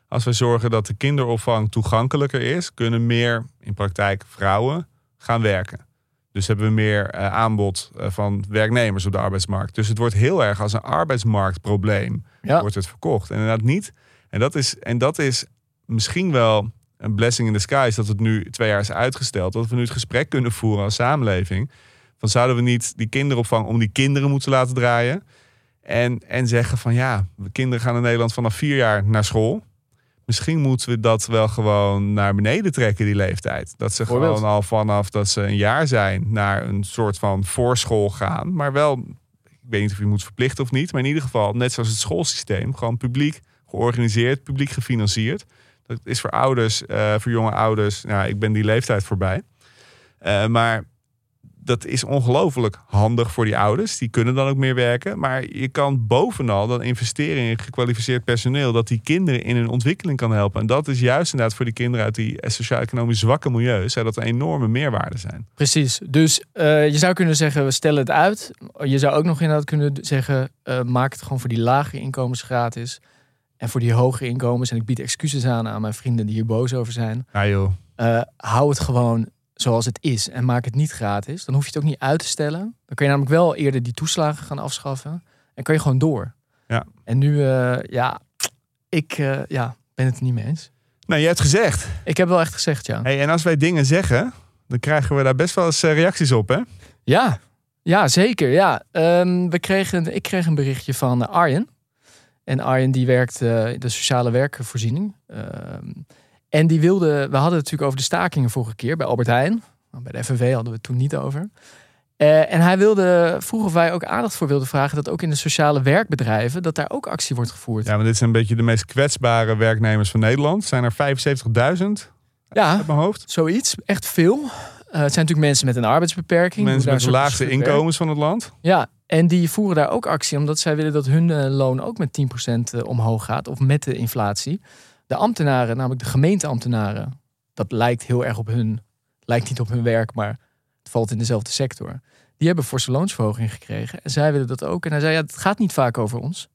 Als wij zorgen dat de kinderopvang toegankelijker is, kunnen meer in praktijk vrouwen gaan werken. Dus hebben we meer eh, aanbod eh, van werknemers op de arbeidsmarkt. Dus het wordt heel erg als een arbeidsmarktprobleem Ja. wordt het verkocht. En inderdaad niet. En dat is, en dat is misschien wel een blessing in the skies dat het nu twee jaar is uitgesteld. Dat we nu het gesprek kunnen voeren als samenleving. Van zouden we niet die kinderopvang om die kinderen moeten laten draaien? En, en zeggen van ja, de kinderen gaan in Nederland vanaf vier jaar naar school. Misschien moeten we dat wel gewoon naar beneden trekken, die leeftijd. Dat ze gewoon al vanaf dat ze een jaar zijn naar een soort van voorschool gaan. Maar wel, ik weet niet of je moet verplichten of niet. Maar in ieder geval, net zoals het schoolsysteem, gewoon publiek georganiseerd, publiek gefinancierd. Dat is voor ouders, eh, voor jonge ouders. Nou, ik ben die leeftijd voorbij. Eh, maar dat is ongelooflijk handig voor die ouders. Die kunnen dan ook meer werken. Maar je kan bovenal dan investeren in gekwalificeerd personeel. Dat die kinderen in hun ontwikkeling kan helpen. En dat is juist inderdaad voor die kinderen uit die sociaal-economisch zwakke milieus. Zou dat een enorme meerwaarde zijn. Precies. Dus eh, je zou kunnen zeggen, we stellen het uit. Je zou ook nog inderdaad kunnen zeggen, eh, maak het gewoon voor die lage inkomens gratis. En voor die hoge inkomens, en ik bied excuses aan aan mijn vrienden die hier boos over zijn. Ja joh. eh, hou het gewoon zoals het is en maak het niet gratis. Dan hoef je het ook niet uit te stellen. Dan kun je namelijk wel eerder die toeslagen gaan afschaffen. En kan je gewoon door. Ja. En nu, eh, ja, ik eh, ja, ben het niet mee eens. Nou, je hebt gezegd. Ik heb wel echt gezegd, ja. Hey, en als wij dingen zeggen, dan krijgen we daar best wel eens eh, reacties op, hè? Ja, ja zeker. Ja. Ehm, we kregen, ik kreeg een berichtje van Arjen. En Arjen die werkt in de sociale werkvoorziening. Ehm, en die wilde, we hadden het natuurlijk over de stakingen vorige keer bij Albert Heijn. Nou, Bij de FNV hadden we het toen niet over. Eh, en hij wilde, vroeg of wij ook aandacht voor wilden vragen dat ook in de sociale werkbedrijven, dat daar ook actie wordt gevoerd. Ja, maar dit zijn een beetje de meest kwetsbare werknemers van Nederland. Zijn er 75.000 Ja, mijn hoofd? zoiets. Echt veel. Eh, het zijn natuurlijk mensen met een arbeidsbeperking. Mensen met de laagste inkomens van het land. Ja, en die voeren daar ook actie omdat zij willen dat hun eh, loon ook met 10% eh, omhoog gaat. Of met de inflatie. De ambtenaren, namelijk de gemeenteambtenaren, dat lijkt heel erg op hun, lijkt niet op hun werk, maar het valt in dezelfde sector. Die hebben forse loonsverhoging gekregen. En zij willen dat ook. En hij zei, ja, het gaat niet vaak over ons.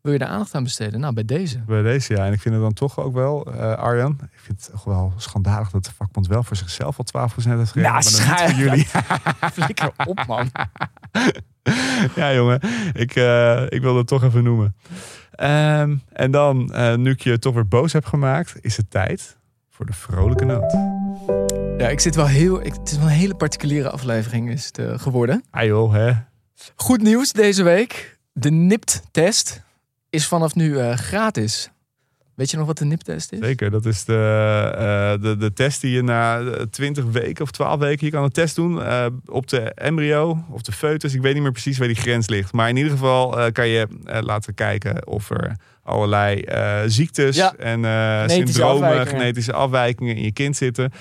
Wil je daar aandacht aan besteden? Nou, bij deze. Bij deze, ja. En ik vind het dan toch ook wel, eh, Arjan, ik vind het toch wel schandalig dat de vakbond wel voor zichzelf al 12% heeft gegeven. Nou, maar dan niet voor jullie. Flikker op, man. ja, jongen. Ik, eh, ik wil het toch even noemen. Ehm, en dan, eh, nu ik je toch weer boos heb gemaakt, is het tijd voor de vrolijke noot. Ja, ik zit wel heel... Ik, het is wel een hele particuliere aflevering is het eh, geworden. Ah joh, hè. Goed nieuws deze week. De NIPT-test is vanaf nu eh, gratis. Weet je nog wat de NIPT-test is? Zeker, dat is de, eh, de, de test die je na eh, 20 weken of 12 weken... je kan een test doen eh, op de embryo of de foetus. Ik weet niet meer precies waar die grens ligt. Maar in ieder geval eh, kan je laten kijken of er allerlei eh, ziektes... Ja. en eh, Genetische syndromen, afwijkingen. genetische afwijkingen in je kind zitten...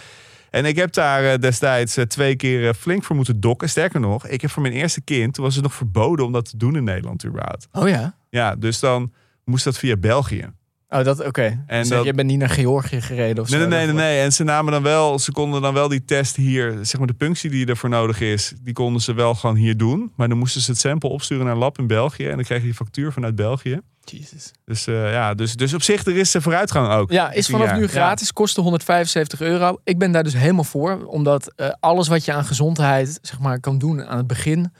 En ik heb daar destijds twee keer flink voor moeten dokken. Sterker nog, ik heb voor mijn eerste kind... toen was het nog verboden om dat te doen in Nederland überhaupt. Oh ja? Ja, dus dan moest dat via België. Oh, dat oké. En Dus dat- Je bent niet naar Georgië gereden of Nee, zo? nee, nee, nee. En ze namen dan wel, ze konden dan wel die test hier, zeg maar de punctie die ervoor nodig is, die konden ze wel gewoon hier doen. Maar dan moesten ze het sample opsturen naar een lab in België en dan kreeg je die factuur vanuit België. Jesus. Dus eh, ja, dus, dus op zich er is er vooruitgang ook. Ja, is vanaf jaar. nu gratis, kostte 175 euro. Ik ben daar dus helemaal voor, omdat eh, alles wat je aan gezondheid zeg maar, kan doen aan het begin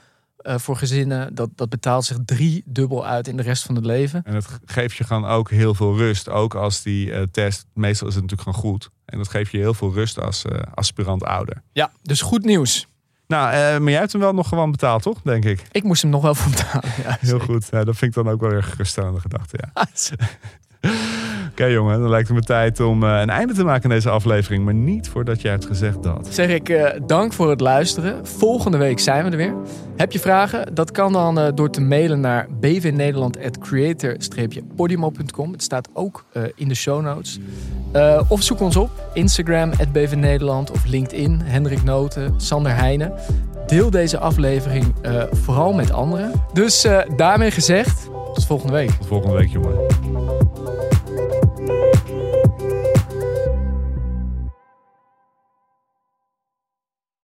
eh, voor gezinnen, dat, dat betaalt zich drie dubbel uit in de rest van het leven. En dat ge- geeft je gewoon ook heel veel rust. Ook als die eh, test, meestal is het natuurlijk gewoon goed. En dat geeft je heel veel rust als eh, aspirant ouder. Ja, dus goed nieuws. Nou, maar jij hebt hem wel nog gewoon betaald, toch? Denk ik. Ik moest hem nog wel voor betalen. Ja, Heel goed. Ja, dat vind ik dan ook wel weer geruststellende gedachte, ja. Oké jongen, dan lijkt het me tijd om eh, een einde te maken aan deze aflevering. Maar niet voordat jij hebt gezegd dat. Zeg ik eh, dank voor het luisteren. Volgende week zijn we er weer. Heb je vragen? Dat kan dan eh, door te mailen naar bvnederland.creator-podimo.com. Het staat ook in de show notes. Of zoek ons op. Instagram, @bvnederland of LinkedIn. Hendrik Noten, Sander Heijnen. Deel deze aflevering vooral met anderen. Dus daarmee gezegd, tot volgende week. Tot volgende week jongen.